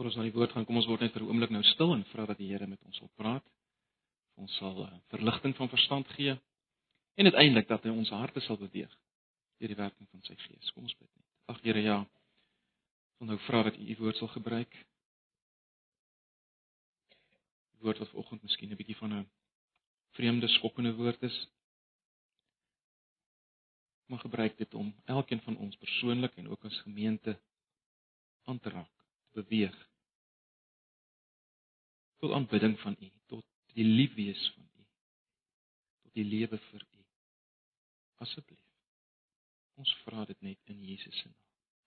Voor ons na die woord gaan, kom ons word net vir 'n oomblik nou stil en vra dat die Here met ons wil praat. Ons sal uh, verligting van verstand gee en uiteindelik dat hy ons harte sal beweeg deur die werking van sy Gees. Kom ons bid net. Ag Here, ja. Ons nou vra dat U U woord sal gebruik. Die woord wat vanoggend miskien 'n bietjie van 'n vreemde, skokkende woord is. Maar gebruik dit om elkeen van ons persoonlik en ook as gemeente aan te raak, te beweeg tot aanbidding van U, tot die liefwees van U, tot die lewe vir U. Asseblief. Ons vra dit net in Jesus se naam.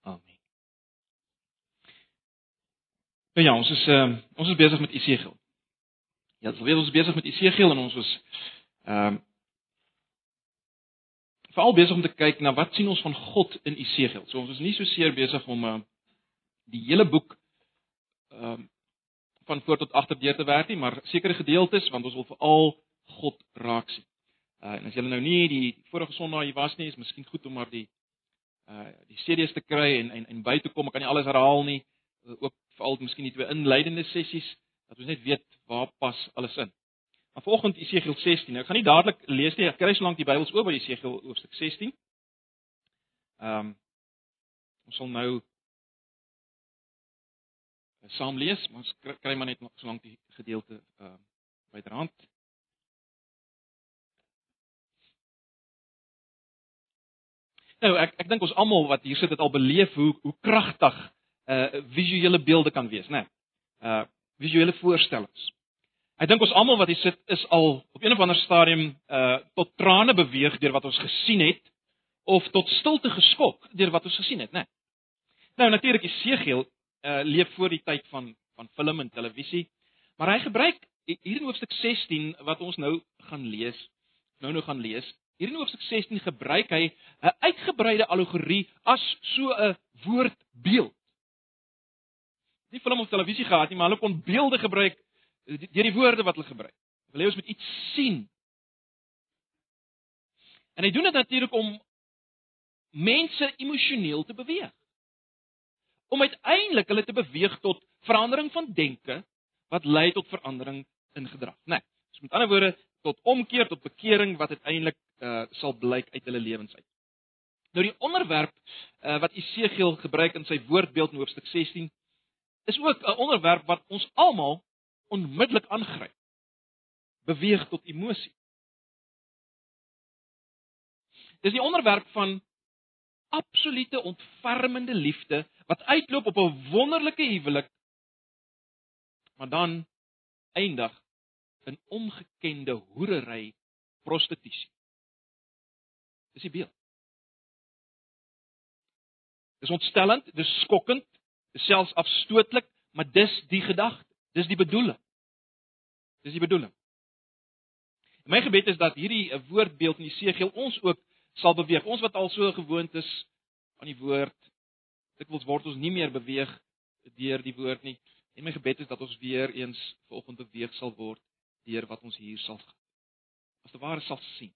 Amen. Nou ja, ons is uh, ons is besig met Esegiel. Ja, ons weet ons besig met Esegiel en ons was ehm um, veral besig om te kyk na wat sien ons van God in Esegiel. So ons is nie so seer besig om uh, die hele boek ehm van voor tot agter deur te werk nie, maar sekere gedeeltes want ons wil veral God raak sien. Uh, en as julle nou nie die vorige Sondag hier was nie, is miskien goed om maar die uh die CD's te kry en en en by te kom. Ek kan nie alles herhaal nie. Uh, ook veral miskien die twee inleidende sessies dat ons net weet waar pas alles in. Maar volgende Esegiel 16. Nou, ek gaan nie dadelik lees nie. Ek kry so lank die Bybels oop by Esegiel hoofstuk 16. Ehm um, ons sal nou saam lees, maar ons kry maar net so lank die gedeelte uh, byderhand. Nou ek ek dink ons almal wat hier sit het al beleef hoe hoe kragtig uh visuele beelde kan wees, né? Nee. Uh visuele voorstellings. Ek dink ons almal wat hier sit is al op een of ander stadium uh tot trane beweeg deur wat ons gesien het of tot stilte geskok deur wat ons gesien het, né? Nee. Nou natuurlik Esegiel uh, leef voor die tyd van van film en televisie. Maar hy gebruik hier in hoofstuk 16 wat ons nou gaan lees, nou nou gaan lees. Hier in hoofstuk 16 gebruik hy 'n uitgebreide allegorie as so 'n woordbeeld. Nie film of televisie gehad nie, maar hulle kon beelde gebruik deur die woorde wat hulle gebruik. Wil hê ons moet iets sien. En hy doen dit natuurlik om mense emosioneel te beweeg om uiteindelik hulle te beweeg tot verandering van denke wat lei tot verandering in gedrag. Nee, so met ander woorde tot omkeer tot bekering wat uiteindelik uh, sal blyk uit hulle lewens uit. Nou die onderwerp uh, wat Esegiel gebruik in sy woordbeeld in hoofstuk 16 is ook 'n onderwerp wat ons almal onmiddellik aangryp. Beweeg tot emosie. Dis die onderwerp van absolute ontfermende liefde wat uitloop op 'n wonderlike huwelik maar dan eindig in ongekende hoerery prostitusie. Dis die beeld. Dis ontstellend, dis skokkend, dis selfs afstootlik, maar dis die gedagte, dis die bedoeling. Dis die bedoeling. My gebed is dat hierdie woordbeeld in Jesegiel ons ook sal beweeg. Ons wat al so gewoond is aan die woord, dikwels word ons nie meer beweeg deur die woord nie. En my gebed is dat ons weer eens vanoggend beweeg sal word deur wat ons hier sal as te ware sal sien.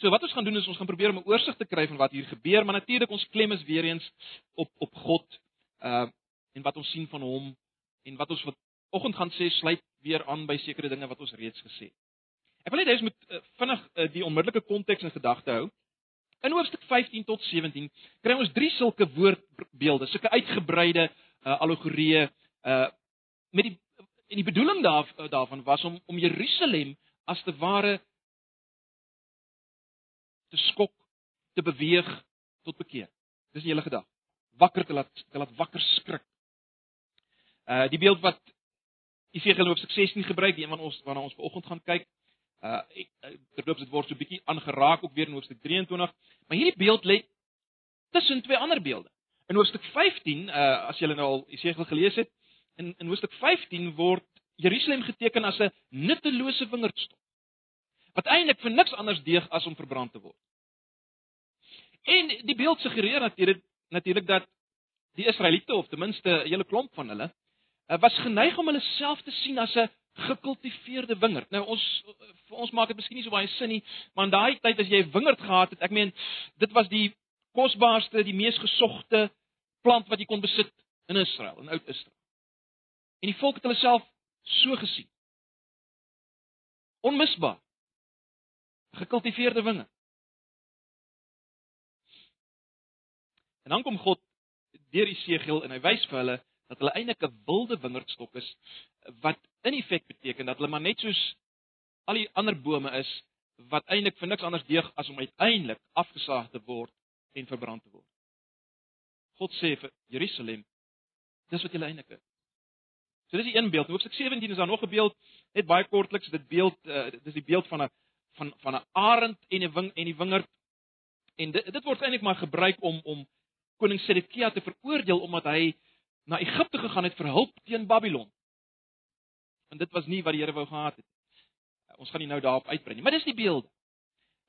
So wat ons gaan doen is ons gaan probeer om 'n oorsig te kry van wat hier gebeur, maar natuurlik ons klem is weer eens op op God uh en wat ons sien van hom en wat ons vanoggend gaan sê sluit weer aan by sekere dinge wat ons reeds gesê het. Ek wil net hê ons moet uh, vinnig uh, die onmiddellike konteks in gedagte hou. In hoofstuk 15 tot 17 kry ons drie sulke woordbeelde, sulke uitgebreide uh, allegorieë uh met die en die bedoeling daar daarvan was om om Jerusalem as te ware te skok, te beweeg tot bekeer. Dis die hele gedagte. Wakker te laat te laat wakker skrik. Uh die beeld wat Efesiërs hoofstuk 16 gebruik, die een van ons waarna ons vanoggend gaan kyk, Uh terloops dit word so 'n bietjie aangeraak ook weer in hoofstuk 23, maar hierdie beeld lê tussen twee ander beelde. In hoofstuk 15, uh as julle nou al Jesegiel gelees het, in in hoofstuk 15 word Jerusalem geteken as 'n nuttelose wingerdstok. Wat eintlik vir niks anders deeg as om verbrand te word. En die beeld suggereer natuurlik natuurlik dat die Israeliete of ten minste 'n hele klomp van hulle uh, was geneig om hulle self te sien as 'n gekultiveerde wingerd. Nou ons vir ons maak dit miskien nie so baie sin nie, maar in daai tyd as jy 'n wingerd gehad het, ek meen dit was die kosbaarste, die mees gesogte plant wat jy kon besit in Israel, in Oud-Israel. En die volk het hulle self so gesien. Onmisbaar. Gekultiveerde winge. En dan kom God deur Jesegiel en hy wys vir hulle dat hulle eintlik 'n wilde wingerdstok is wat in feite beteken dat hulle maar net soos al die ander bome is wat eintlik vir niks anders deeg as om uiteindelik afgesaag te word en verbrand te word. God sê vir Jerusalem, dis wat jy eintlik is. So dis die een beeld. Hoofstuk 17 is daar nog 'n beeld, net baie kortliks, dit beeld uh, dis die beeld van 'n van van 'n arend en 'n wing en die wingerd. En dit dit word eintlik maar gebruik om om koning Sedekia te veroordeel omdat hy na Egipte gegaan het vir hulp teen Babylon. En dit was nie wat die Here wou gehad het. Ons gaan nie nou daarop uitbrei nie, maar dis die beelde.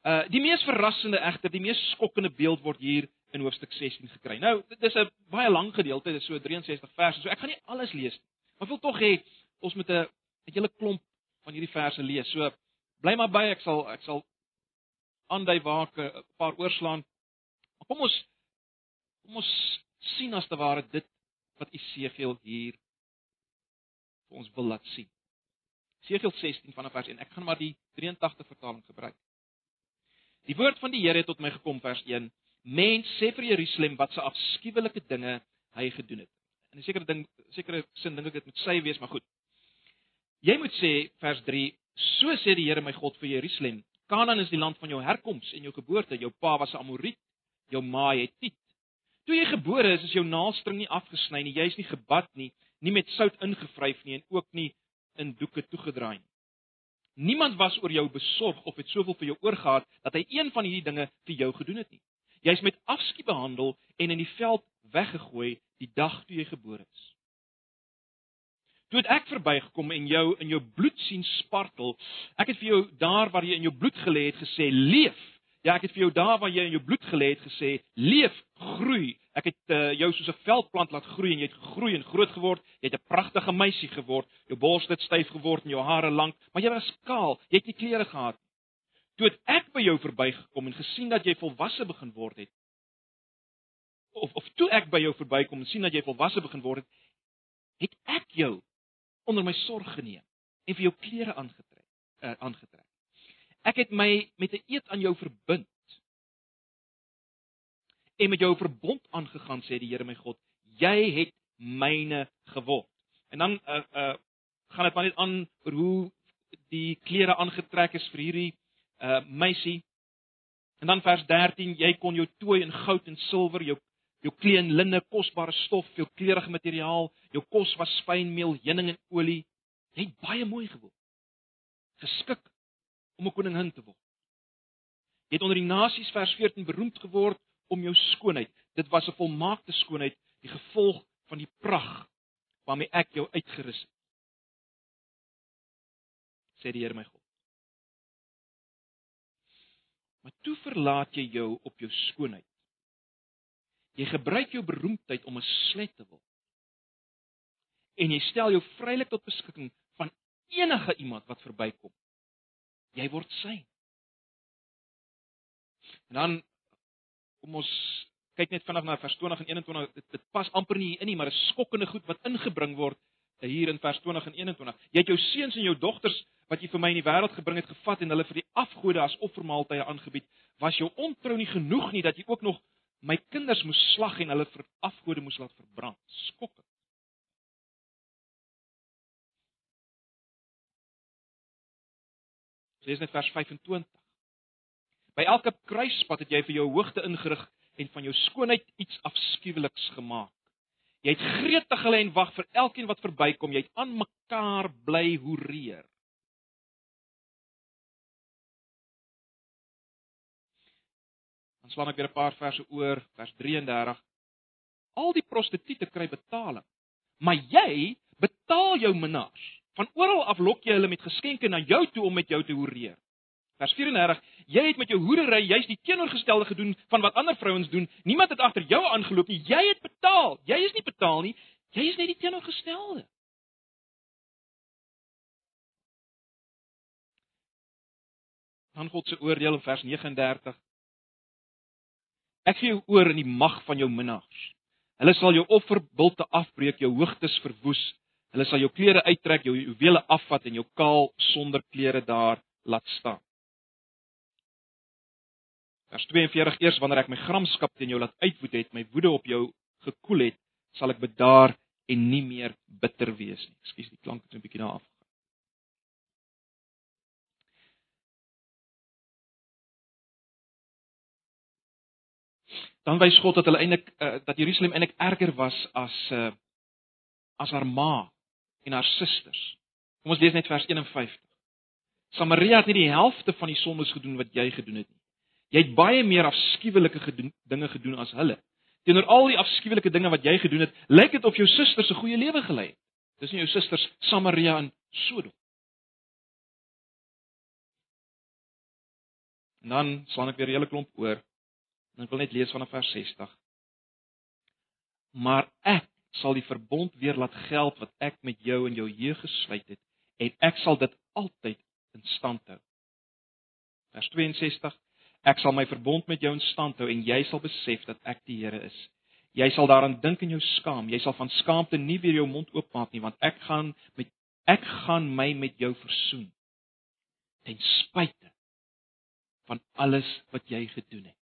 Uh die mees verrassende egter, die mees skokkende beeld word hier in hoofstuk 16 gekry. Nou, dit is 'n baie lang gedeelte, dit is so 63 verse, so ek gaan nie alles lees nie. Maar wil tog hê ons moet 'n 'n hele klomp van hierdie verse lees. So bly maar by, ek sal ek sal aandui waar ek 'n paar oorslaan. Kom ons kom ons sien as te ware dit wat Esegiel hier vir ons wil laat sien. Esegiel 16 vanaf vers 1. Ek gaan maar die 83 vertaling gebruik. Die woord van die Here het tot my gekom vers 1. Mens sê vir Jerusalem wat se afskuwelike dinge hy gedoen het in 'n sekere ding sekere sin dink ek dit moet sy wees, maar goed. Jy moet sê vers 3, so sê die Here my God vir Jerusalem, Kanaan is die land van jou herkoms en jou geboorte, jou pa was 'n Amoriet, jou ma Hetit. Toe jy gebore is, is jou naaldstring nie afgesny nie, jy is nie gebad nie, nie met sout ingevryf nie en ook nie in doeke toegedraai nie. Niemand was oor jou besorg of het soveel vir jou oorgehad dat hy een van hierdie dinge vir jou gedoen het nie. Jy's met afskeid behandel en in die veld weggegooi die dag toe jy gebore is. Toe ek verbygekom en jou in jou bloed sien spartel, ek het vir jou daar waar jy in jou bloed gelê het gesê leef. Ja, ek het vir jou daar waar jy in jou bloed gelê het gesê leef, groei. Ek het uh, jou soos 'n veldplant laat groei en jy het gegroei en groot geword. Jy het 'n pragtige meisie geword. Jou bors het styf geword en jou hare lank, maar jy was kaal. Jy het nie klere gehad nie. Toe ek by jou verbygekom en gesien dat jy volwasse begin word het, of of toe ek by jou verbykom en sien dat jy volwasse begin word het, het ek jou onder my sorg geneem en vir jou klere aangetrek, uh, aangetrek. Ek het my met 'n eed aan jou verbind. En met jou verbond aangegaan sê die Here my God, jy het myne geword. En dan uh uh gaan dit maar net aan oor hoe die klere aangetrek is vir hierdie uh meisie. En dan vers 13, jy kon jou tooi in goud en silwer, jou jou kleen linne, kosbare stof, jou kleurige materiaal, jou kos was fynmeel, heuning en olie. Jy het baie mooi geword. Geskik om 'n koningin te word. Jy het onder die nasies vers 14 beroemd geword om jou skoonheid. Dit was 'n volmaakte skoonheid, die gevolg van die pragt waarmee ek jou uitgerus het. Sê die Here my God. Maar toe verlaat jy jou op jou skoonheid Jy gebruik jou beroemdheid om 'n slet te word. En jy stel jou vrylik tot beskikking van enige iemand wat verbykom. Jy word sy. En dan kom ons kyk net vinnig na vers 20 en 21. Dit, dit pas amper nie in nie, maar 'n skokkende goed wat ingebring word hier in vers 20 en 21. Jy het jou seuns en jou dogters wat jy vir my in die wêreld gebring het gevat en hulle vir die afgode as offermaaltye aangebied. Was jou ontrou nie genoeg nie dat jy ook nog my kinders moes slag en hulle vir afgode moes laat verbrand. Skokkend. Lees net vers 25. By elke kruispad het jy vir jou hoogte ingerig en van jou skoonheid iets afskuweliks gemaak. Jy het gretig gelê en wag vir elkeen wat verbykom. Jy het aan mekaar bly hoereer. Dan slaan ek weer 'n paar verse oor, vers 33. Al die prostituie kry betaling, maar jy betaal jou minnaars. Van oral af lok jy hulle met geskenke na jou toe om met jou te hoereer. Vers 34: Jy het met jou hoerery juist die teenoorgestelde gedoen van wat ander vrouens doen. Niemand het agter jou aangeloop nie. Jy het betaal. Jy is nie betaal nie. Jy is net die teenoorgestelde. Dan God se oordeel in vers 39. Ek gee jou oor in die mag van jou minnaars. Hulle sal jou offerbulte afbreek, jou hoogtes verwoes. Hulle sal jou klere uittrek, jou juwele afvat en jou kaal sonder klere daar laat staan. Vers 42: Eers wanneer ek my gramskap teen jou laat uitwoed het, my woede op jou gekoel het, sal ek bedaar en nie meer bitter wees nie. Ekskuus, die klank het 'n bietjie daar af. Dan wys God dat hulle eintlik uh, dat Jerusalem eintlik erger was as uh, as haar ma en haar susters. Kom ons lees net vers 51. Samaria het nie die helfte van die sondes gedoen wat jy gedoen het nie. Jy het baie meer afskuwelike gedoen, dinge gedoen as hulle. Teenoor al die afskuwelike dinge wat jy gedoen het, lyk dit of jou susters 'n goeie lewe gelei het. Dis nie jou susters Samaria en Sodom. En dan slaan ek weer 'n hele klomp oor. En ek wil net lees vanaf vers 60. Maar ek sal die verbond weer laat geld wat ek met jou in jou jeug gesluit het en ek sal dit altyd in stand hou. Vers 62 Ek sal my verbond met jou in stand hou en jy sal besef dat ek die Here is. Jy sal daaraan dink en jou skaam. Jy sal van skaamte nie weer jou mond oopmaak nie want ek gaan met ek gaan my met jou versoen. Ten spyte van alles wat jy gedoen het.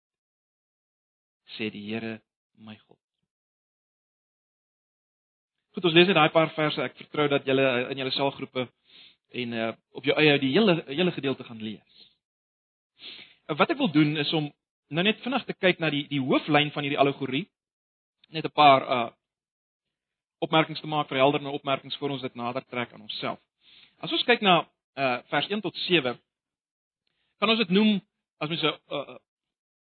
sê die Here my God. Goed, ons lees net daai paar verse. Ek vertrou dat julle in julle selgroepe en uh, op jou eie die hele hele gedeelte gaan lees. Uh, wat ek wil doen is om nou net vinnig te kyk na die die hooflyn van hierdie allegorie. Net 'n paar uh opmerkings te maak vir helder nou opmerkings voor ons dit nader trek aan onsself. As ons kyk na uh vers 1 tot 7 kan ons dit noem as mens 'n uh,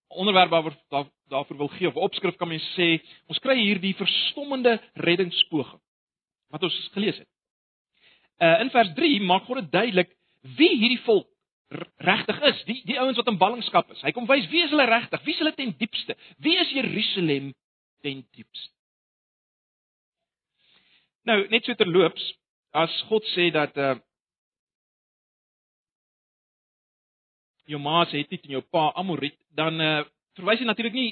onderwerp waar daar, daarvoor wil gee of opskrif kan mens sê ons kry hier die verstommende reddingspoging wat ons gelees het. Uh in vers 3 maak God dit duidelik wie hierdie volk regtig is, die die ouens wat in ballingskap is. Hy kom wys wie is hulle regtig? Wie is hulle ten diepste? Wie is Jerusalem ten diepste? Nou, net so terloops, as God sê dat uh jou ma se het en jou pa Amoriet, dan uh verwys hy natuurlik nie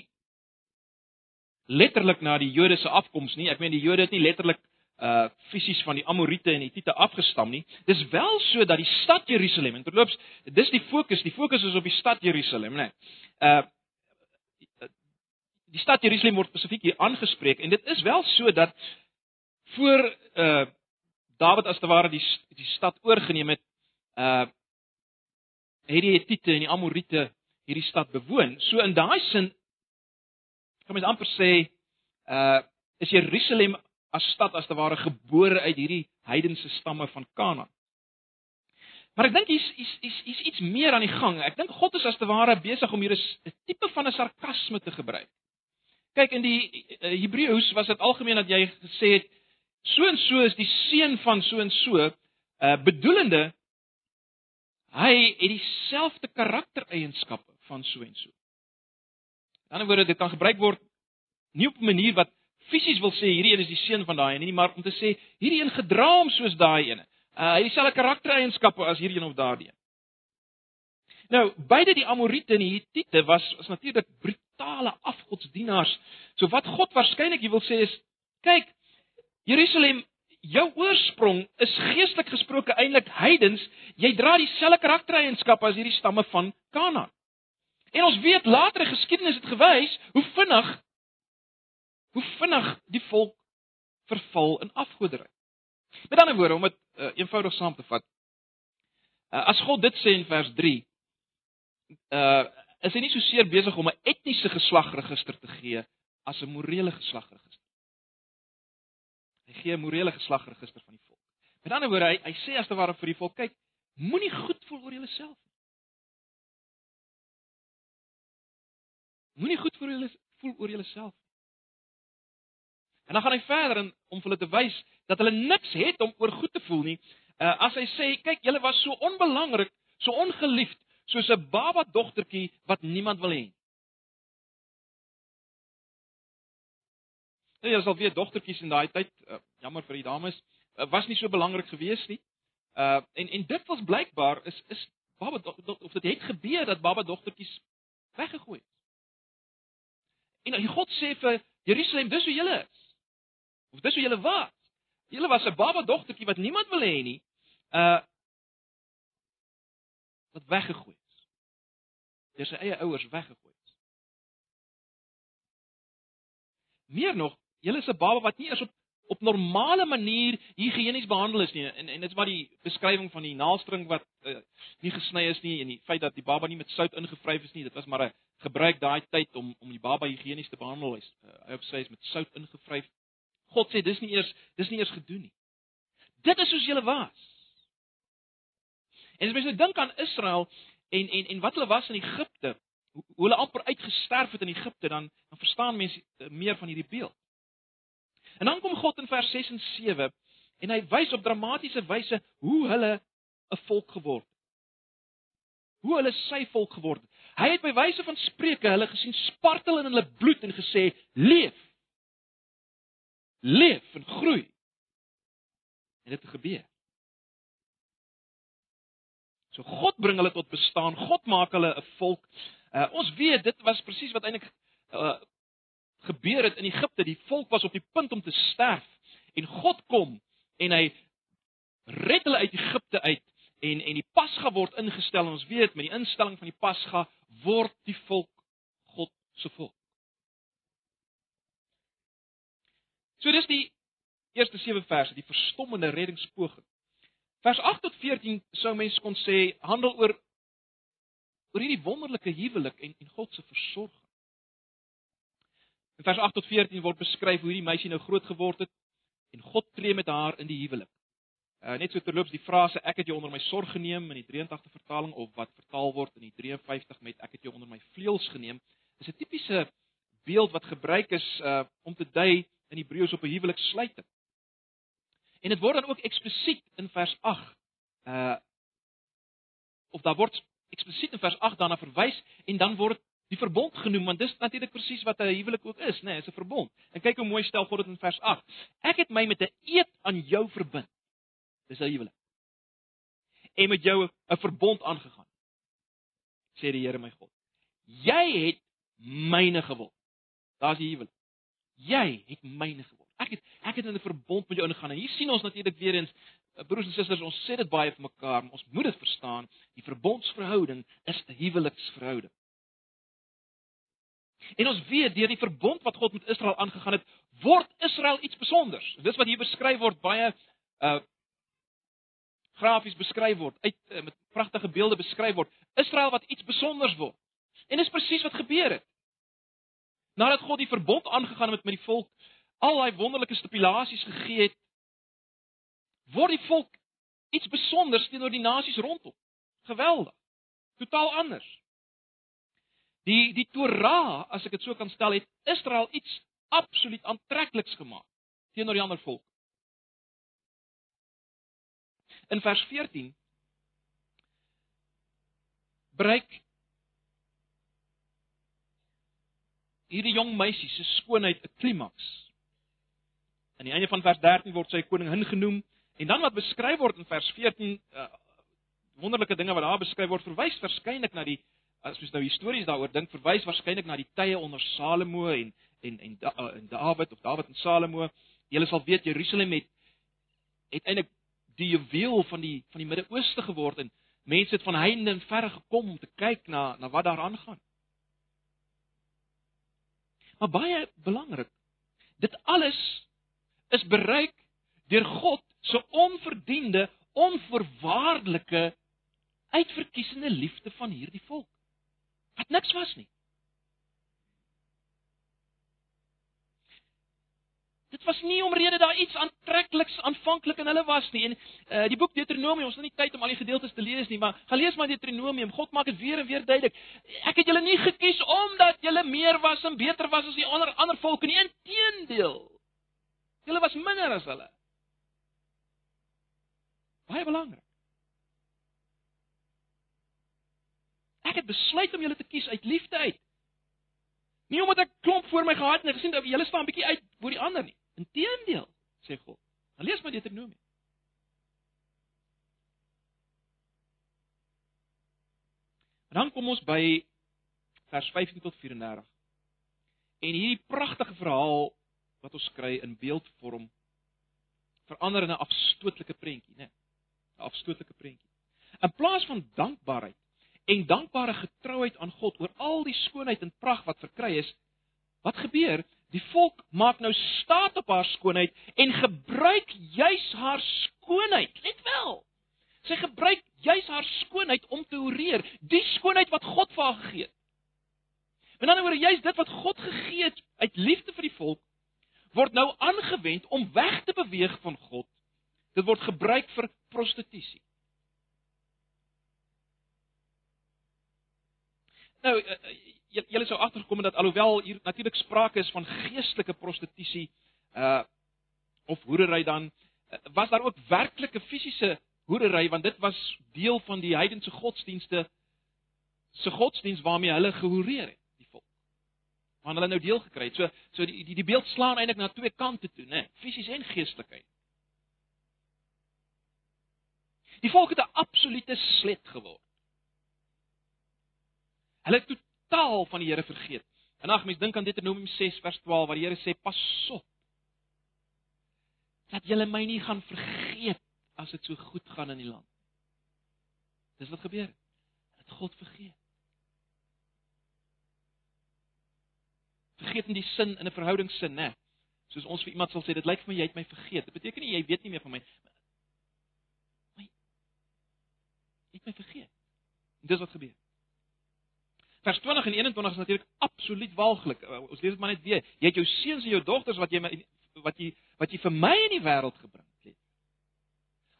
letterlik na die Jode se afkoms nie. Ek meen die Jode het nie letterlik uh fisies van die Amorite en Hittite afgestam nie. Dis wel so dat die stad Jerusalem en terloops, dis die fokus, die fokus is op die stad Jerusalem, né? Uh die stad Jerusalem word spesifiek hier aangespreek en dit is wel so dat voor uh Dawid as te ware die die stad oorgeneem het, uh het die Hittite en die Amorite hierdie stad bewoon. So in daai sin kan mens amper sê uh is Jerusalem as stad as te ware gebore uit hierdie heidense stamme van Kanaan. Maar ek dink hier's is is is iets meer aan die gang. Ek dink God is as te ware besig om hier 'n tipe van 'n sarkasme te gebruik. Kyk in die uh, Hebreëus was dit algemeen dat jy gesê het so en so is die seun van so en so, uh bedoelende hy het dieselfde karaktereienskappe van so en so. In ander woorde, dit kan gebruik word nie op 'n manier wat fisies wil sê hierdie een is die seun van daai een nie, maar om te sê hierdie een gedra hom soos daai een. Uh, hy het dieselfde karaktereienskappe as hierdie een of daardie een. Nou, beide die Amorite en die Hittite was was natuurlik brutale afgodsdienaars. So wat God waarskynlik wil sê is, kyk, Jerusalem, jou oorsprong is geestelik gesproke eintlik heidens. Jy dra dieselfde karaktereienskappe as hierdie stamme van Kanaan. En ons weet later in geskiedenis het gewys hoe vinnig hoe vinnig die volk verval in afgoderry. Met ander woorde om dit uh, eenvoudig saam te vat. Uh, as God dit sê in vers 3, uh is hy nie so seer besig om 'n etniese geslagregister te gee as 'n morele geslagregister. Hy gee 'n morele geslagregister van die volk. Met ander woorde, hy, hy sê as te ware vir die volk, kyk, moenie goed voel oor jouself nie. Moenie goed vir julle voel oor julleself. En dan gaan hy verder en om hulle te wys dat hulle niks het om oor goed te voel nie. Uh, as hy sê, kyk, julle was so onbelangrik, so ongeliefd, soos 'n baba dogtertjie wat niemand wil hê. Nou ja, sal weer dogtertjies in daai tyd, uh, jammer vir die dames, uh, was nie so belangrik geweest nie. Uh en en dit was blykbaar is is baba of dit het gebeur dat baba dogtertjies weggegooi is. En God sê vir Jerusalem, dis hoe julle is. Of dis hoe julle was. Julle was 'n baba dogtertjie wat niemand wil hê nie. Uh wat weggegooi is. Deur sy eie ouers weggegooi is. Meer nog, julle is 'n baba wat nie eens op op normale manier higienies behandel is nie. En en dit is wat die beskrywing van die naaldstring wat uh, nie gesny is nie en die feit dat die baba nie met sout ingevryf is nie, dit was maar 'n gebruik daai tyd om om die baba higienies te behandel. Hy uh, hy op sê is met sout ingevryf. God sê dis nie eers dis nie eers gedoen nie. Dit is soos julle was. En as mens nou dink aan Israel en en en wat hulle was in Egipte, hoe, hoe hulle amper uitgesterf het in Egipte, dan dan verstaan mense uh, meer van hierdie beeld. En dan kom God in vers 6 en 7 en hy wys op dramatiese wyse hoe hulle 'n volk geword het. Hoe hulle sy volk geword het. Hy het by wyse van spreuke hulle gesien spartel in hulle bloed en gesê: "Leef! Leef en groei." En dit het gebeur. So God bring hulle tot bestaan. God maak hulle 'n volk. Uh, ons weet dit was presies wat eintlik uh, gebeur het in Egipte. Die volk was op die punt om te sterf en God kom en hy red hulle uit Egipte uit en en die Pasga word ingestel. Ons weet met die instelling van die Pasga word die volk God se volk. So dis die eerste 7 verse, die verstommende reddingspoging. Vers 8 tot 14 sou mens kon sê handel oor oor hierdie wonderlike huwelik en en God se versorging. In vers 8 tot 14 word beskryf hoe hierdie meisie nou groot geword het en God tree met haar in die huwelik. Uh, net so terloops die frase ek het jou onder my sorg geneem in die 83 vertaling of wat vertaal word in die 53 met ek het jou onder my vleuels geneem is 'n tipiese beeld wat gebruik is uh, om te dui in Hebreëus op 'n huweliksluiting. En dit word dan ook eksplisiet in vers 8 uh of daar word eksplisiet in vers 8 daarna verwys en dan word die verbond genoem want dis natuurlik presies wat 'n huwelik ook is, né, nee, is 'n verbond. En kyk hoe mooi stel God dit in vers 8. Ek het my met 'n eed aan jou verbind. Dis 'n huwelik. En met jou 'n verbond aangegaan. Sê die Here my God. Jy het myne geword. Daar's die huwelik. Jy het myne geword. Ek het ek het in 'n verbond met jou ingegaan. En hier sien ons natuurlik weer eens eh, broers en susters, ons sê dit baie vir mekaar, ons moet dit verstaan. Die verbondsverhouding is 'n huweliksverhouding. En ons weet deur die verbond wat God met Israel aangegaan het, word Israel iets spesiaals. Dis wat hier beskryf word baie uh grafies beskryf word, uit uh, met pragtige beelde beskryf word. Israel wat iets spesiaals word. En dis presies wat gebeur het. Nadat God die verbond aangegaan het met die volk, al daai wonderlike stipulasies gegee het, word die volk iets spesiaals teenoor die nasies rondom. Geweldig. Totaal anders. Die die Torah, as ek dit so kan stel, het Israel iets absoluut aantrekliks gemaak teenoor die ander volk. In vers 14 breek hierdie jong meisie se skoonheid 'n klimaks. Aan die einde van vers 13 word sy koningin genoem en dan wat beskryf word in vers 14 uh, wonderlike dinge wat daar beskryf word verwys verskeidelik na die as ons nou histories daaroor dink, verwys waarskynlik na die tye onder Salomo en en en, uh, en Dawid of Dawid en Salomo. Julle sal weet Jerusalem het het eintlik die juweel van die van die Midde-Ooste geword en mense het van heinde en verre gekom om te kyk na na wat daar aangaan. Maar baie belangrik, dit alles is bereik deur God se onverdiende, onvoorwaardelike uitverkiesende liefde van hierdie volk wat niks was nie. Dit was nie omrede daar iets aantrekliks aanvanklik in hulle was nie. En uh, die boek Deuteronomium, ons het nie tyd om al die gedeeltes te lees nie, maar gaan lees maar Deuteronomium. God maak dit weer en weer duidelik. Ek het julle nie gekies omdat julle meer was en beter was as die ander ander volke nie. Inteendeel. Julle was minder as hulle. Baie belangrik. Ek het besluit om julle te kies uit liefde uit. Nie omdat ek klomp voor my gehad het en gesien dat julle staan bietjie uit bo die ander nie. Inteendeel, sê God. Dan lees maar Deuteronomium. En dan kom ons by vers 15 tot 34. En hierdie pragtige verhaal wat ons kry in beeldvorm verander in 'n afstootlike prentjie, né? 'n Afstootlike prentjie. In plaas van dankbaarheid en dankbare getrouheid aan God oor al die skoonheid en pragt wat verkry is, wat gebeur? Die volk maak nou staat op haar skoonheid en gebruik juis haar skoonheid. Let wel. Sy gebruik juis haar skoonheid om te oreer, die skoonheid wat God vir haar gegee het. In 'n ander woorde, juis dit wat God gegee het uit liefde vir die volk, word nou aangewend om weg te beweeg van God. Dit word gebruik vir prostitusie. Nou, eh, eh, julle sou agtergekom dat alhoewel hier natuurlik sprake is van geestelike prostitusie uh of hoerery dan was daar ook werklike fisiese hoerery want dit was deel van die heidense godsdienste se godsdiens waarmee hulle gehoreer het want hulle nou deel gekry het. So so die die die beeld slaan eintlik na twee kante toe, né? Fisies en geestelikheid. Die volk het 'n absolute slet geword. Hulle het totaal van die Here vergeet. En ag, mense dink aan Deuteronomium 6 vers 12 waar die Here sê: "Pas op dat julle my nie gaan vergeet as dit so goed gaan in die land." Dis wat gebeur. Dat God vergeet. vergeet in die sin in 'n verhoudingssin, né? Soos ons vir iemand sal sê, dit lyk vir my jy het my vergeet. Dit beteken nie jy weet nie meer van my. My jy het my vergeet. En dis wat gebeur. Vers 20 en 21 is natuurlik absoluut walglik. Uh, ons lees dit maar net weer. Jy het jou seuns en jou dogters wat jy my wat jy wat jy vir my in die wêreld gebring het.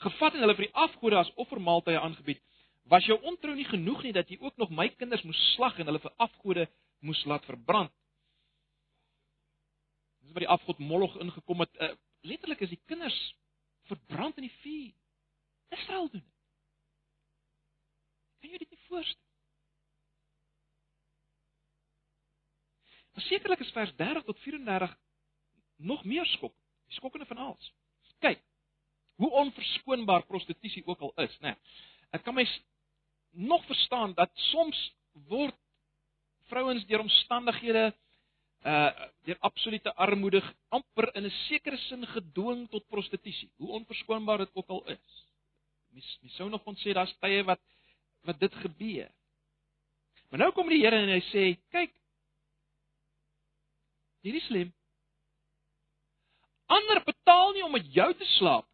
Gevat en hulle vir die afgode as offermaaltye aangebied. Was jou ontrou nie genoeg nie dat jy ook nog my kinders moes slag en hulle vir afgode moes laat verbrand? Dis waar die afgod Moloch ingekom het. Uh, letterlik is die kinders verbrand in die vuur. Israel doen dit. Kan jy dit nie voorstel? Maar sekerlik is vers 30 tot 34 nog meer skok. Die skokkende van alles. Kyk, hoe onverskoonbaar prostitusie ook al is, né? Nee, ek kan my nog verstaan dat soms word vrouens deur omstandighede uh deur absolute armoede amper in 'n sekere sin gedwing tot prostitusie, hoe onverskoonbaar dit ook al is. Mens mens sou nog kon sê daar's tye wat wat dit gebeur. Maar nou kom die Here en hy sê, kyk. Hierdie slim. Ander betaal nie om met jou te slaap.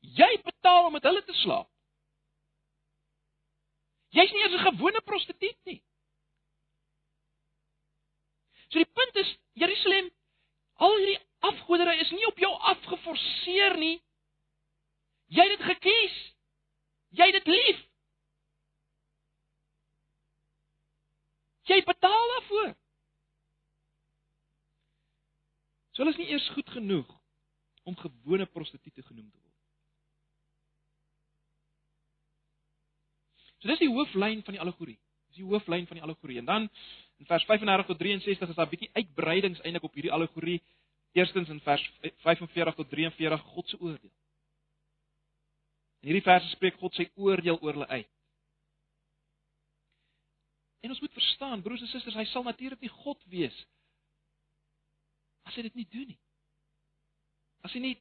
Jy betaal om met hulle te slaap. Jy's nie eens 'n gewone prostituut nie. So die punt is Jerusalem, al hierdie afgoderry is nie op jou afgeforceer nie. Jy het dit gekies. Jy het dit lief. Jy betaal daarvoor. So hulle is nie eers goed genoeg om gewone prostituie genoem te word. So dis die hooflyn van die allegorie. Dis die hooflyn van die allegorie. En dan In vers 35 tot 63 is daar 'n bietjie uitbreidings eintlik op hierdie allegorie. Eerstens in vers 45 tot 43 God se oordeel. In hierdie verse spreek God sy oordeel oor hulle uit. En ons moet verstaan, broers en susters, hy sal natuurlik nie God wees as hy dit nie doen nie. As hy nie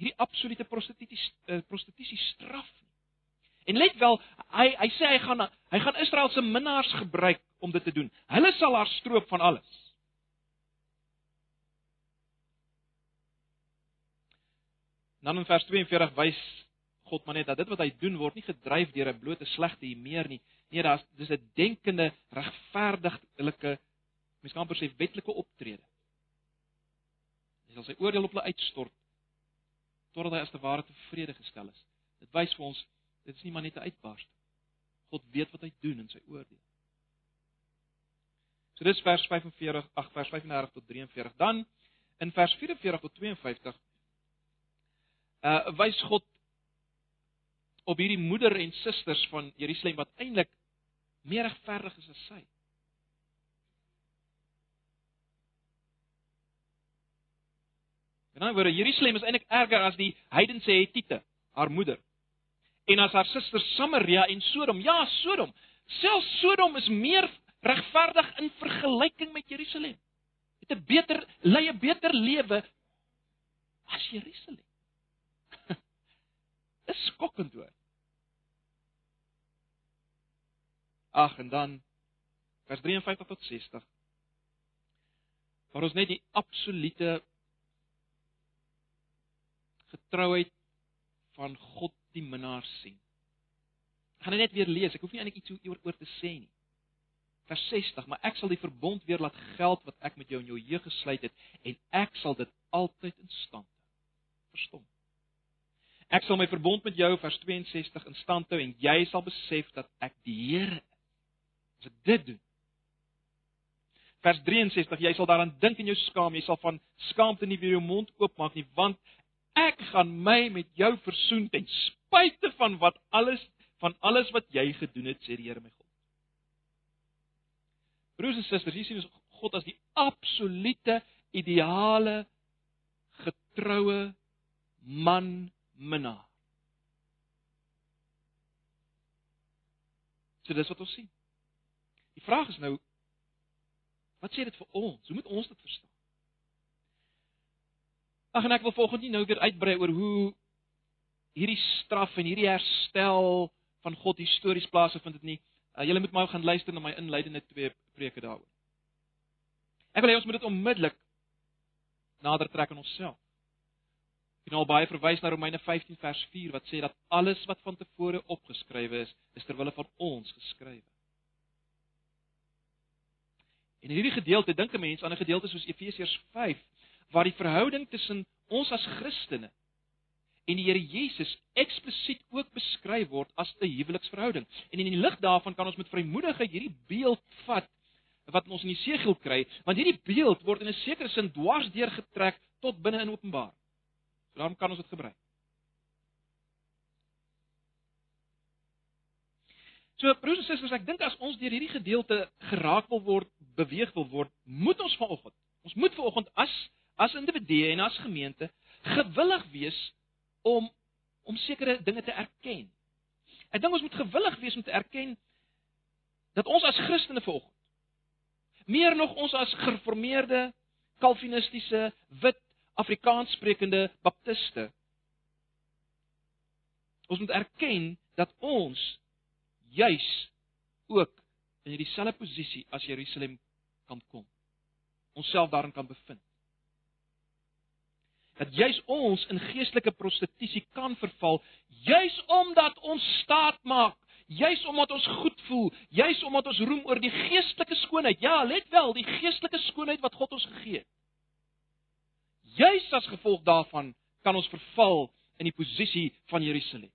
hierdie absolute prostitusie uh, prostitusie straf nie. En let wel, hy hy sê hy gaan hy gaan Israel se minnaars gebruik om dit te doen. Hulle sal haar stroop van alles. Dan in vers 42 wys God maar net dat dit wat hy doen word nie gedryf deur 'n blote slegte humeur nie. Nee, daar's dis 'n denkende, regverdiglike mens kan amper sê wetlike optrede. Hy sal sy oordeel op hulle uitstort totdat hy as te ware tevrede gestel is. Dit wys vir ons dit is nie maar net 'n uitbarsting. God weet wat hy doen in sy oordeel. So dis vers 45, ag vers 35 tot 43. Dan in vers 44 tot 52 uh wys God op hierdie moeder en susters van Jerusalem wat eintlik meer regverdig is as sy. En dan word Jerusalem is eintlik erger as die heidense Hittite, haar moeder. En as haar susters Samaria en Sodom. Ja, Sodom. Selfs Sodom is meer regverdig in vergelyking met Jerusalem. Het 'n beter lei 'n beter lewe as Jerusalem. Dis skokkend hoor. Ag en dan vers 53 tot 60. Waar ons net die absolute getrouheid van God die minnaar sien. Gaan dit net weer lees. Ek hoef nie eintlik iets oor oor te sê nie. Vers 60, maar ek sal die verbond weer laat geld wat ek met jou in jou jeug gesluit het en ek sal dit altyd in stand hou. Verstom. Ek sal my verbond met jou vers 62 in stand hou en jy sal besef dat ek die Here is. As ek dit doen. Vers 63, jy sal daaraan dink en jou skaam, jy sal van skaamte nie weer jou mond oopmaak nie, want ek gaan my met jou versoen ten spyte van wat alles van alles wat jy gedoen het, sê die Here my God. Broers en susters, hier sien ons God as die absolute ideale getroue man minnaar. So dis wat ons sien. Die vraag is nou wat sê dit vir ons? Hoe moet ons dit verstaan? Ag en ek wil volgens nie nou weer uitbrei oor hoe hierdie straf en hierdie herstel van God histories plaasvind dit nie. Uh, julle moet maar gaan luister na my inleidende twee preke daaroor. Ek wil hê ons moet dit onmiddellik nader trek aan onsself. Ek het al baie verwys na Romeine 15 vers 4 wat sê dat alles wat van tevore opgeskrywe is, is ter wille van ons geskrywe. En in hierdie gedeelte dink 'n mens aan 'n gedeelte soos Efesiërs waar die verhouding tussen ons as Christene en die Here Jesus eksplisiet ook beskryf word as 'n huweliksverhouding. En in die lig daarvan kan ons met vrymoedigheid hierdie beeld vat wat ons in die segel kry, want hierdie beeld word in 'n sekere sin dwarsdeur getrek tot binne in Openbaar. So daarom kan ons dit gebruik. So broers en susters, ek dink as ons deur hierdie gedeelte geraak wil word, beweeg wil word, moet ons vanoggend, ons moet vanoggend as as individue en as gemeente gewillig wees om om sekere dinge te erken. Ek dink ons moet gewillig wees om te erken dat ons as Christene vanoggend meer nog ons as gereformeerde kalvinistiese wit Afrikaans sprekende baptiste ons moet erken dat ons juis ook in hierdie selfde posisie as Jerusalem kan kom. Ons self daarin kan bevind dat juis ons in geestelike prostitusie kan verval, juis omdat ons staat maak, juis omdat ons goed voel, juis omdat ons roem oor die geestelike skoonheid. Ja, let wel, die geestelike skoonheid wat God ons gegee het. Juis as gevolg daarvan kan ons verval in die posisie van Jerusalem.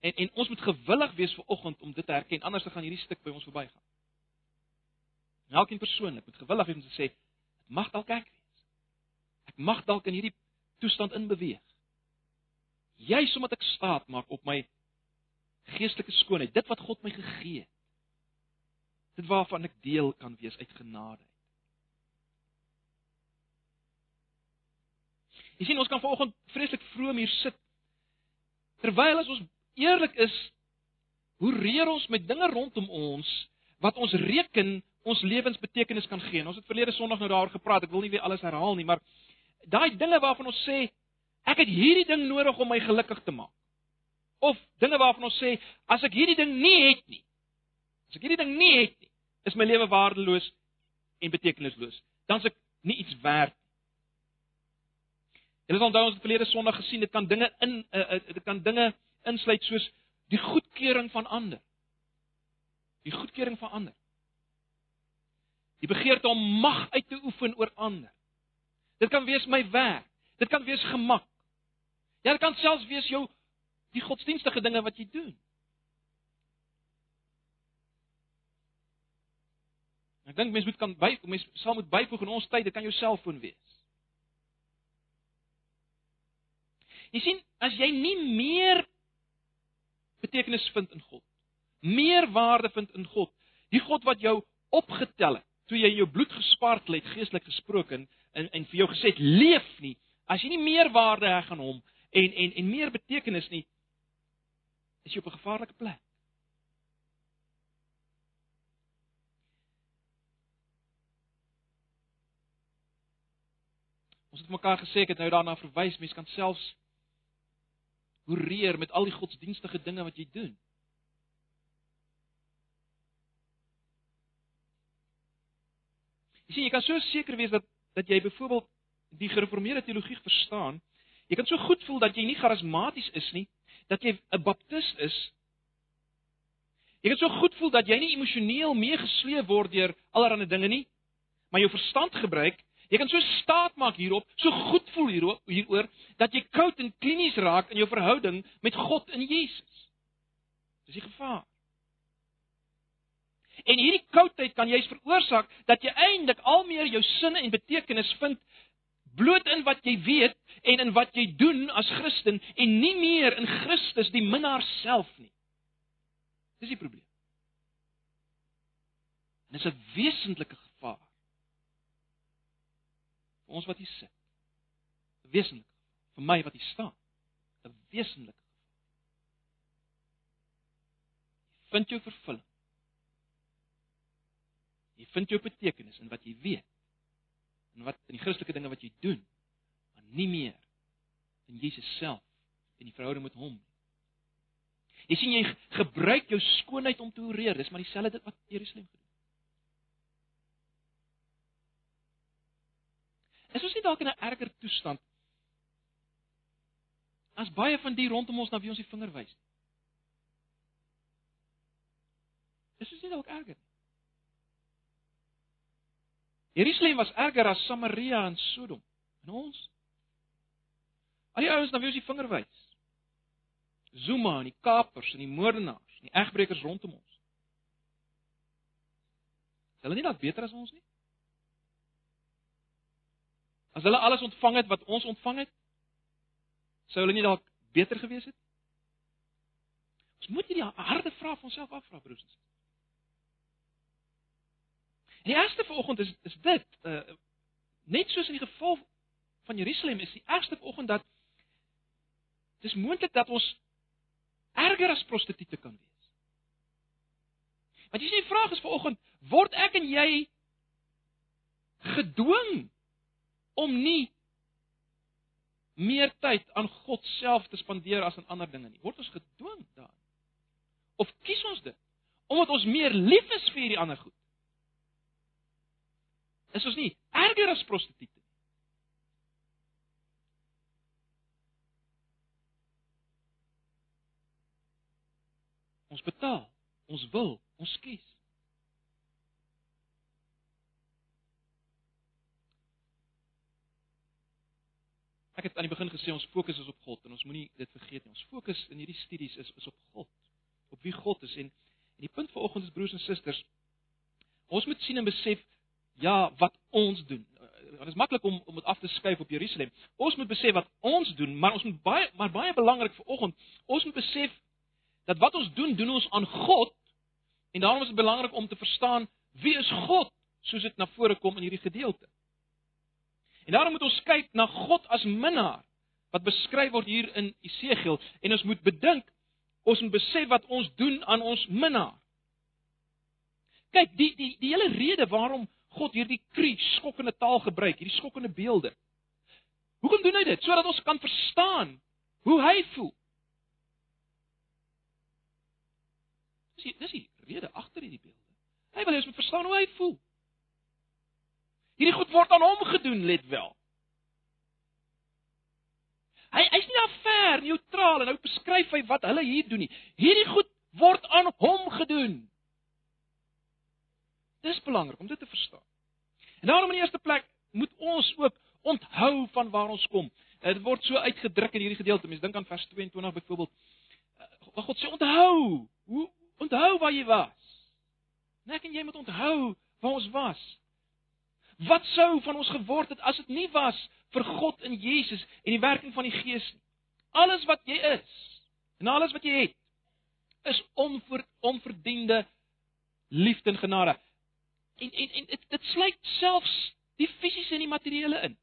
En en ons moet gewillig wees vir oggend om dit te erken, anders dan gaan hierdie stuk by ons verbygaan. Elkeen persoonlik moet gewillig wees om te sê, dit mag dalk ek wees. Ek mag dalk in hierdie toestand in beweeg. Juis omdat ek staat maak op my geestelike skoonheid, dit wat God my gegee het. Dit waarvan ek deel kan wees uit genade. Jy sien ons kan vanoggend vreeslik vroom hier sit. Terwyl as ons eerlik is, hoe reer ons met dinge rondom ons wat ons reken ons lewensbetekenis kan gee. Ons het verlede Sondag nou daaroor gepraat. Ek wil nie weer alles herhaal nie, maar daai dinge waarvan ons sê ek het hierdie ding nodig om my gelukkig te maak. Of dinge waarvan ons sê as ek hierdie ding nie het nie, as ek hierdie ding nie het nie, is my lewe waardeloos en betekenisloos. Dan is ek nie iets werd nie. Julle onthou ons het verlede Sondag gesien dit kan dinge in uh, uh, dit kan dinge insluit soos die goedkeuring van ander. Die goedkeuring van ander. Die begeerte om mag uit te oefen oor ander. Dit kan wees my werk. Dit kan wees gemak. Ja, dit kan selfs wees jou die godsdienstige dinge wat jy doen. Ek dink mense moet kan by mense sal moet byvoeg in ons tyd, dit kan jou selfoon wees. Jy sien, as jy nie meer betekenis vind in God, meer waarde vind in God, die God wat jou opgetel het toe jy jou bloed gespaar het geestelik gesproke en en vir jou gesê het leef nie as jy nie meer waarde heg aan hom en en en meer betekenis nie is jy op 'n gevaarlike plek. Ons het mekaar gesê ek het nou daarna verwys, mense kan selfs hoereer met al die godsdienstige dinge wat jy doen. Jy sien, jy kan so seker wees dat dat jy byvoorbeeld die gereformeerde teologie verstaan. Jy kan so goed voel dat jy nie charismaties is nie, dat jy 'n baptis is. Jy kan so goed voel dat jy nie emosioneel meegesleep word deur allerlei dinge nie, maar jou verstand gebruik. Jy kan so staat maak hierop, so goed voel hierop hieroor dat jy koud en klinies raak in jou verhouding met God in Jesus. Dis die gevaar. En hierdie koudheid kan juis veroorsaak dat jy eintlik al meer jou sinne en betekenis vind bloot in wat jy weet en in wat jy doen as Christen en nie meer in Christus die minnaar self nie. Dis die probleem. Dit is 'n wesentlike gevaar. Vir ons wat hier sit. 'n Wesentlike vir my wat hier staan. 'n Wesentlike gevaar. Vind jou vervulling Jy vind jou betekenis in wat jy weet. In wat in die Christelike dinge wat jy doen, maar nie meer in Jesus self en die verhouding met hom. Jy sien jy gebruik jou skoonheid om te oreer, dis maar dieselfde dit wat Jerusalem gedoen. Is ons nie dalk in 'n erger toestand as baie van die rondom ons na wie ons die vinger wys? Is dit nie dalk erger? Jerusalem was erger as Samaria en Sodom. En ons? Al die ouens na wie ons die vinger wys. Zuma en die kapers en die moordenaars en die egbreekers rondom ons. Is hulle nie dalk beter as ons nie? As hulle alles ontvang het wat ons ontvang het, sou hulle nie dalk beter gewees het? Ons moet hierdie harde vraag van onsself afvra, broers en susters. Die eerste vanoggend is is dit uh net soos in die geval van Jerusalem is die eerste vanoggend dat dis moontlik dat ons erger as prostituie kan wees. Want jy sien die vraag is vanoggend word ek en jy gedwing om nie meer tyd aan God self te spandeer as aan ander dinge nie. Word ons gedwing daarin? Of kies ons dit omdat ons meer lief is vir hierdie ander goed? Is ons nie erger as prostituie nie. Ons betaal, ons wil, ons kies. Ek het aan die begin gesê ons fokus is op God en ons moenie dit vergeet nie. Ons fokus in hierdie studies is is op God, op wie God is en en die punt vanoggend is broers en susters, ons moet sien en besef ja, wat ons doen. Eh, dit is maklik om om dit af te skuif op Jerusalem. Ons moet besef wat ons doen, maar ons moet baie maar baie belangrik vir oggend, ons moet besef dat wat ons doen, doen ons aan God. En daarom is dit belangrik om te verstaan wie is God, soos dit na vore kom in hierdie gedeelte. En daarom moet ons kyk na God as minnaar wat beskryf word hier in Esegiel en ons moet bedink ons moet besef wat ons doen aan ons minnaar. Kyk, die die die hele rede waarom God hierdie kri skokkende taal gebruik, hierdie skokkende beelde. Hoekom doen hy dit? Sodat ons kan verstaan hoe hy voel. Dis dis die rede agter hierdie beelde. Hy wil hê ons moet verstaan hoe hy voel. Hierdie goed word aan hom gedoen, let wel. Hy hy's nie daar ver, neutraal en nou beskryf hy wat hulle hier doen nie. Hierdie goed word aan hom gedoen. Dis belangrik om dit te verstaan. En daarom in die eerste plek moet ons ook onthou van waar ons kom. Dit word so uitgedruk in hierdie gedeelte. Mense dink aan vers 22 byvoorbeeld. Uh, God sê onthou. Hoe onthou waar jy was? Net en jy moet onthou waar ons was. Wat sou van ons geword het as dit nie was vir God in Jesus en die werking van die Gees nie? Alles wat jy is en alles wat jy het is onver, onverdiende liefde en genade en en en dit dit sluit selfs die fisiese en die materiële in.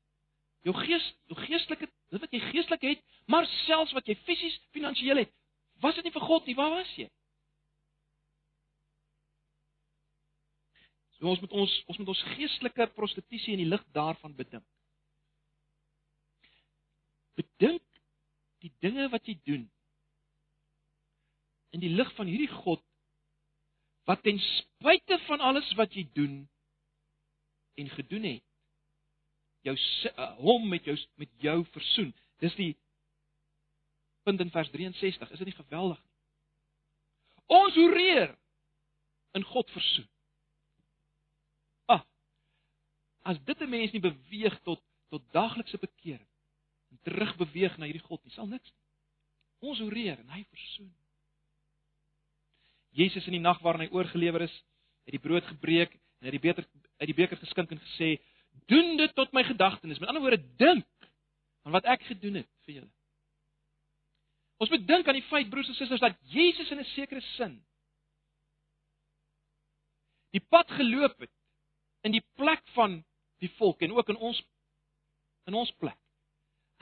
Jou gees, jou geestelike, dit wat jy geestelik het, maar selfs wat jy fisies, finansiëel het. Was dit nie vir God nie, waar was jy? So ons moet ons ons moet ons geestelike prostitusie in die lig daarvan bedink. Bedink die dinge wat jy doen in die lig van hierdie God wat ten spyte van alles wat jy doen en gedoen het jou uh, hom met jou met jou versoen. Dis die punt in vers 63. Is dit nie geweldig nie? Ons hoereer in God versoen. Ah. As dit 'n mens nie beweeg tot tot daaglikse bekering en terugbeweeg na hierdie God nie, sal niks nie. Ons hoereer en hy versoen. Jesus in die nag waarin hy oorgelewer is, het die brood gebreek en het die beker uit die beker geskink en gesê: "Doen dit tot my gedagtenis." Met ander woorde, dink aan wat ek gedoen het vir julle. Ons moet dink aan die feit broers en susters dat Jesus in 'n sekere sin die pad geloop het in die plek van die volk en ook in ons in ons plek.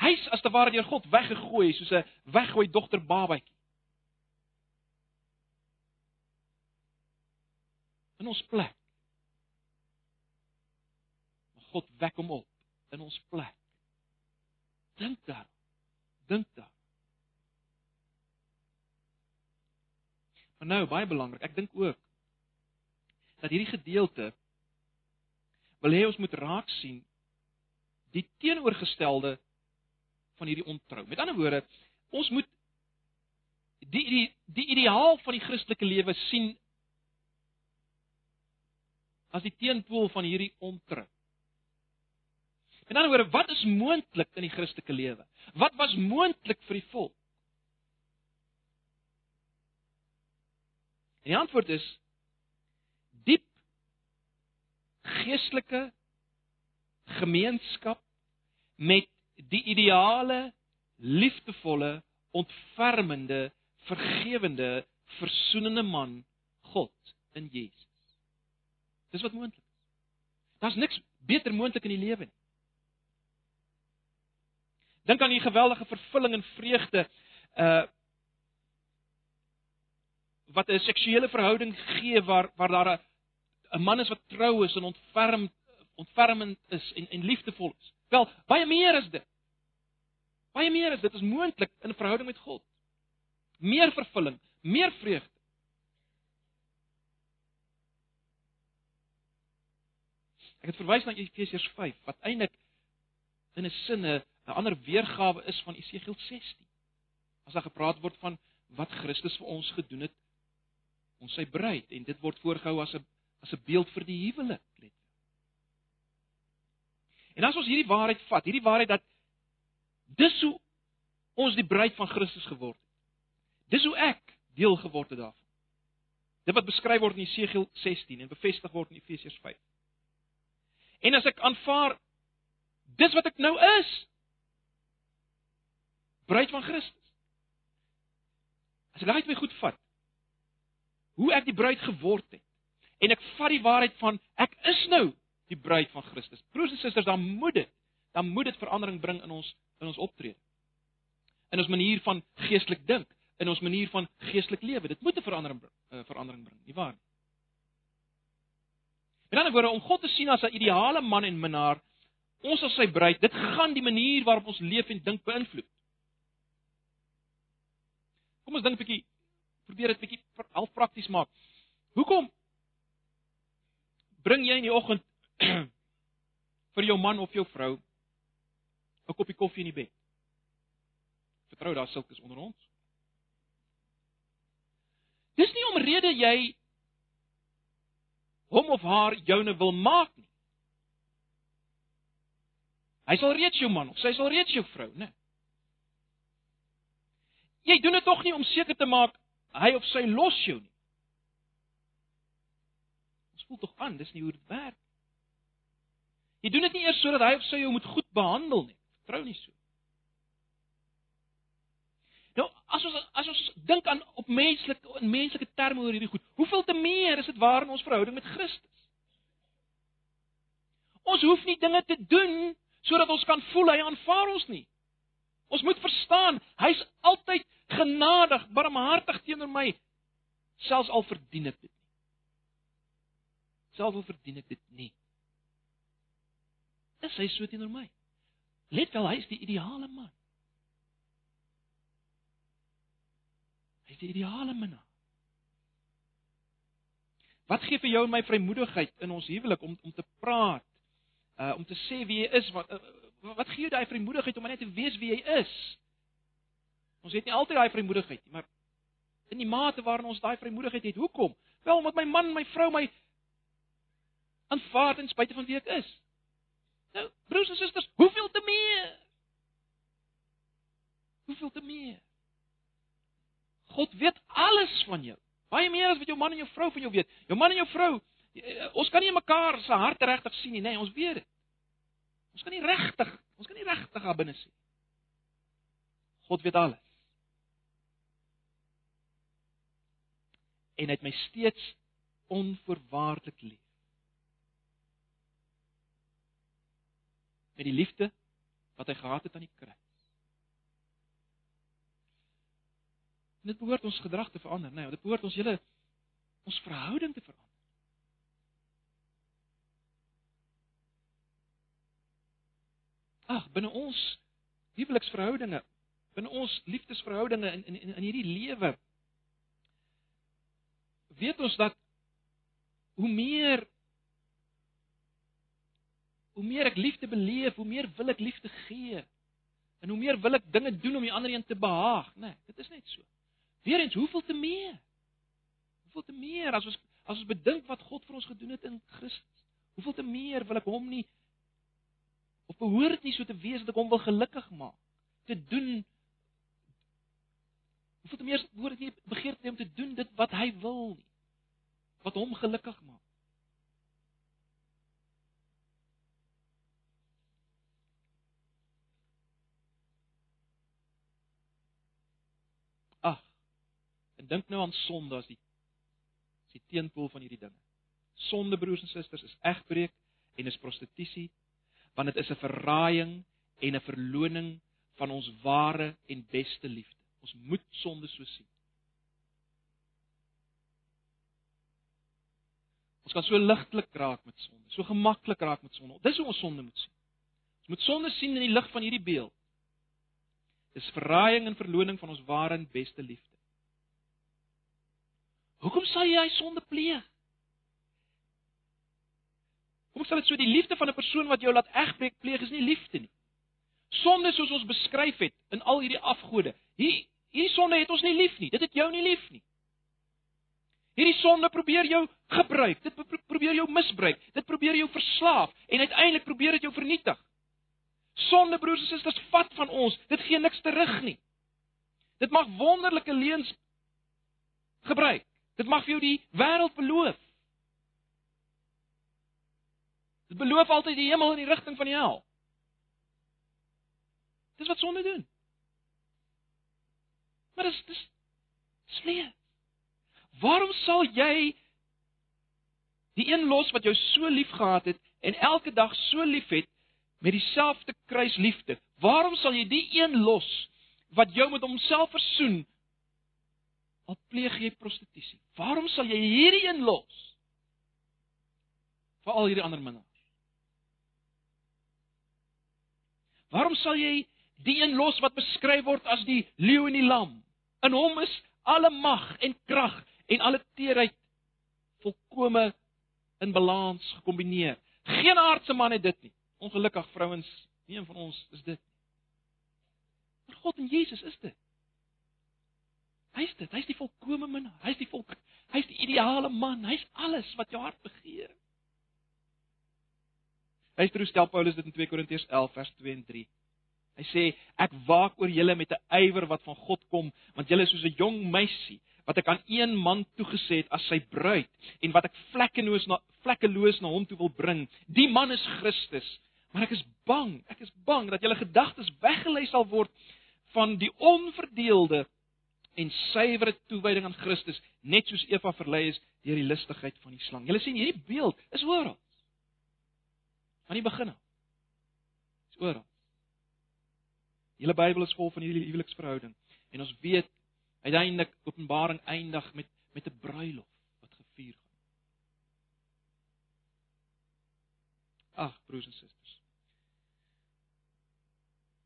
Hy's as te ware deur God weggegooi soos 'n weggooi dogter babatjie. In ons plek. Maar God wek hom op in ons plek. Dink daar. Dink daar. Maar nou baie belangrik, ek dink ook dat hierdie gedeelte wil hê ons moet raak sien die teenoorgestelde van hierdie ontrou. Met ander woorde, ons moet die die die ideaal van die Christelike lewe sien as die teenpool van hierdie ontrou. En dan oor wat is moontlik in die Christelike lewe? Wat was moontlik vir die volk? En die antwoord is diep geestelike gemeenskap met die ideale liefdevolle ontfermende vergewende versoenende man God in Jesus Dis wat moontlik is. Daar's niks beter moontlik in die lewe nie. Dink aan die geweldige vervulling en vreugde uh wat 'n seksuele verhouding gee waar waar daar 'n man is wat trou is en ontferm ontfermend is en en liefdevol is. Wel, baie meer is dit. Baie meer is dit is moontlik in 'n verhouding met God. Meer vervulling, meer vreugde. Ek het verwys na Efesiërs 5 wat eintlik in 'n sin 'n ander weergawe is van Esegiel 16. As daar gepraat word van wat Christus vir ons gedoen het, ons sy bruid en dit word voorgehou as 'n as 'n beeld vir die huwelik, let. En as ons hierdie waarheid vat, hierdie waarheid dat dis hoe ons die bruid van Christus geword het. Dis hoe ek deel geword het daarvan. Dit wat beskryf word in Esegiel 16 en bevestig word in Efesiërs 5. En as ek aanvaar dis wat ek nou is, bruid van Christus. As ek dit my goed vat, hoe ek die bruid geword het en ek vat die waarheid van ek is nou die bruid van Christus. Broers en susters, dan moet dit, dan moet dit verandering bring in ons in ons optrede. In ons manier van geestelik dink, in ons manier van geestelik lewe. Dit moet 'n verandering uh, verandering bring, nie waar nie? Met ander woorde, om God te sien as 'n ideale man en minnaar, ons as sy bruid, dit gaan die manier waarop ons leef en dink beïnvloed. Kom ons dink 'n bietjie probeer dit bietjie half prakties maak. Hoekom bring jy in die oggend vir jou man of jou vrou 'n koppie koffie in die bed? Vertrou daar sulke is onder ons. Dis nie omrede jy hom of haar joune wil maak nie. Hy sal reeds jou man of sy sal reeds jou vrou, né? Jy doen dit tog nie om seker te maak hy of sy los jou nie. Ons voel tog aan, dis nie hoe dit werk. Jy doen dit nie eers sodat hy of sy jou moet goed behandel nie. Trou nie so. Nou, as ons as ons dink aan op menslike in menslike terme oor hierdie goed, hoeveel te meer is dit waar in ons verhouding met Christus? Ons hoef nie dinge te doen sodat ons kan voel hy aanvaar ons nie. Ons moet verstaan, hy's altyd genadig, barmhartig teenoor my, selfs al verdien ek dit nie. Selfs al verdien ek dit nie. Dis hy so teenoor my. Let wel, hy is die ideale man. Die ideale minnaar. Wat gee vir jou en my vrymoedigheid in ons huwelik om om te praat, uh om te sê wie jy is, wat uh, wat gee jou daai vrymoedigheid om net te weet wie jy is? Ons het nie altyd daai vrymoedigheid nie, maar in die mate waarin ons daai vrymoedigheid het, hoekom? Wel omdat my man, my vrou my aanvaar ten spyte van wie ek is. Nou, broers en susters, hoeveel te meer? Hoeveel te meer? God weet alles van jou. Baie meer as wat jou man en jou vrou van jou weet. Jou man en jou vrou, eh, ons kan nie mekaar se harte regtig sien nie, nee, ons weet dit. Ons kan nie regtig, ons kan nie regtig daar binne sien. God weet alles. En hy het my steeds onvoorwaardelik lief. met die liefde wat hy gehad het aan die kruis. Dit behoort ons gedrag te verander, nee, dit behoort ons hele ons verhouding te verander. Ag, binne ons huweliksverhoudinge, binne ons liefdesverhoudinge in in in hierdie lewe weet ons dat hoe meer hoe meer ek liefde beleef, hoe meer wil ek liefde gee. En hoe meer wil ek dinge doen om die ander een te behaag, né? Nee, dit is net so. Weerens, hoeveel te meer? Hoeveel te meer as ons as ons bedink wat God vir ons gedoen het in Christus? Hoeveel te meer wil ek hom nie of behoort nie so te wees dat ek hom wil gelukkig maak? Te doen Hoeveel te meer behoort ek nie begeerte om te doen dit wat hy wil nie? Wat hom gelukkig maak? En dink nou aan sonde as die as die teenpool van hierdie dinge. Sonde broers en susters is egbreek en is prostitusie want dit is 'n verraaiing en 'n verloning van ons ware en beste liefde. Ons moet sonde so sien. Ons kan so ligtelik raak met sonde, so gemaklik raak met sonde. Dis hoe ons sonde moet sien. Ons moet sonde sien in die lig van hierdie beeld. Dis verraaiing en verloning van ons ware en beste liefde. Hoekom sal jy sonde pleeg? Hoekom sal dit so die liefde van 'n persoon wat jou laat egbreek pleeg is nie liefde nie? Sonde soos ons beskryf het in al hierdie afgode. Hier hierdie sonde het ons nie lief nie. Dit het jou nie lief nie. Hierdie sonde probeer jou gebruik. Dit probeer jou misbruik. Dit probeer jou verslaaf en uiteindelik probeer dit jou vernietig. Sonde broers en susters vat van ons. Dit gee niks terug nie. Dit mag wonderlike leuns gebruik. Dit mag vir jou die wêreld beloof. Dit beloof altyd die hemel in die rigting van die hel. Dis wat sonde doen. Maar dis dis slee. Waarom sal jy die een los wat jou so lief gehad het en elke dag so liefhet met dieselfde kruisliefde? Waarom sal jy die een los wat jou met homself versoen al pleeg jy prostitusie. Waarom sal jy hierdie een los? vir al hierdie ander minnaars? Waarom sal jy die een los wat beskryf word as die leeu en die lam? In hom is alle mag en krag en alle teerheid volkome in balans gekombineer. Geen aardse man het dit nie. Ongelukkig vrouens, nie een van ons is dit nie. Maar God en Jesus is dit. Hy's dit. Hy's die volkomme man. Hy's die volk. Hy's die ideale man. Hy's alles wat jou hart begeer. Hy stel Paulus dit in 2 Korintiërs 11 vers 2 en 3. Hy sê ek waak oor julle met 'n ywer wat van God kom, want julle is soos 'n jong meisie wat ek aan een man toegesê het as sy bruid en wat ek vlekkeloos na vlekkeloos na hom toe wil bring. Die man is Christus. Maar ek is bang, ek is bang dat julle gedagtes weggelei sal word van die onverdeelde en suiwere toewyding aan Christus, net soos Eva verlei is deur die lustigheid van die slang. Julle sien hierdie beeld is oral. Van die begin af. Is oral. Die hele Bybel is vol van hierdie huweliksverhouding en ons weet uiteindelik Openbaring eindig met met 'n bruilof wat gevier gaan. Ag, broers en susters.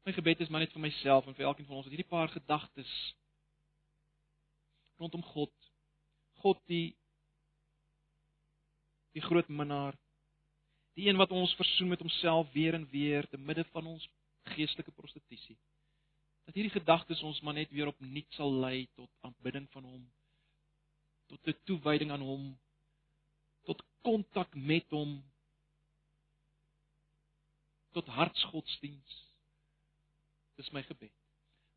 My gebed is maar net vir myself en vir elkeen van ons dat hierdie paar gedagtes rondom God. God die die groot minnaar, die een wat ons versoen met homself weer en weer te midde van ons geestelike prostitusie. Dat hierdie gedagtes ons maar net weer opnuut sal lei tot aanbidding van hom, tot 'n toewyding aan hom, tot kontak met hom, tot hartsgodsdiens. Dis my gebed.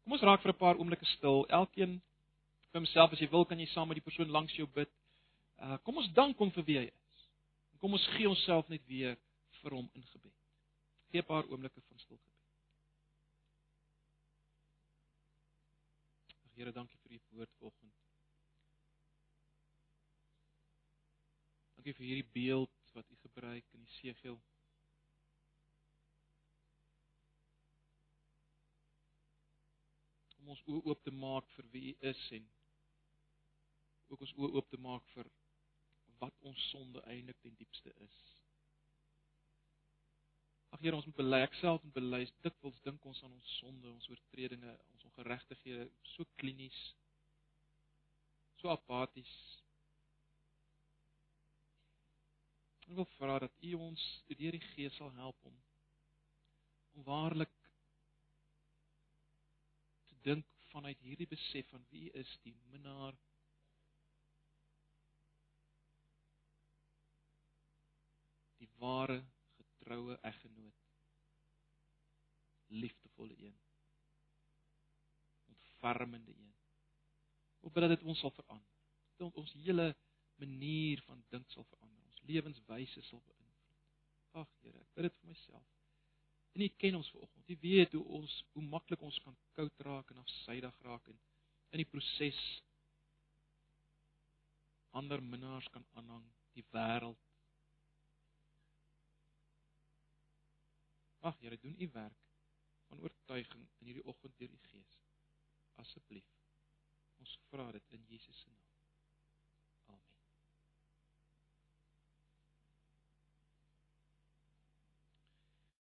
Kom ons raak vir 'n paar oomblikke stil. Elkeen homself as jy wil, kan jy saam met die persoon langs jou bid. Uh kom ons dank hom vir wie hy is. Kom ons gee onsself net weer vir hom in gebed. Gee 'n paar oomblikke van stil gebed. Here, dankie vir u woord vanoggend. Dankie vir hierdie beeld wat u gebruik in die segel. Om ons oop te maak vir wie u is en ook ons oë oop te maak vir wat ons sonde eintlik ten diepste is. Ag Here, ons moet bely, ek self moet bely, dikwels dink ons aan ons sonde, ons oortredinge, ons ongeregtighede so klinies, so apaties. Ek wil vra dat U ons deur die Gees sal help om om waarlik te dink vanuit hierdie besef van wie is die minnaar ware getroue eggenoot. Liefdevolle een. Ontfermende een. Op dat dit ons sal verander. Dat ons hele manier van dink sal verander. Ons lewenswyse sal beïnvloed. Ag Here ek bid dit vir myself. En U ken ons vanoggend. U weet hoe ons hoe maklik ons kan koud raak en afsydig raak en in die proses ander minnaars kan aanhang die wêreld Ag Here, doen u werk van oortuiging in hierdie oggend deur die Gees. Asseblief. Ons vra dit in Jesus se naam.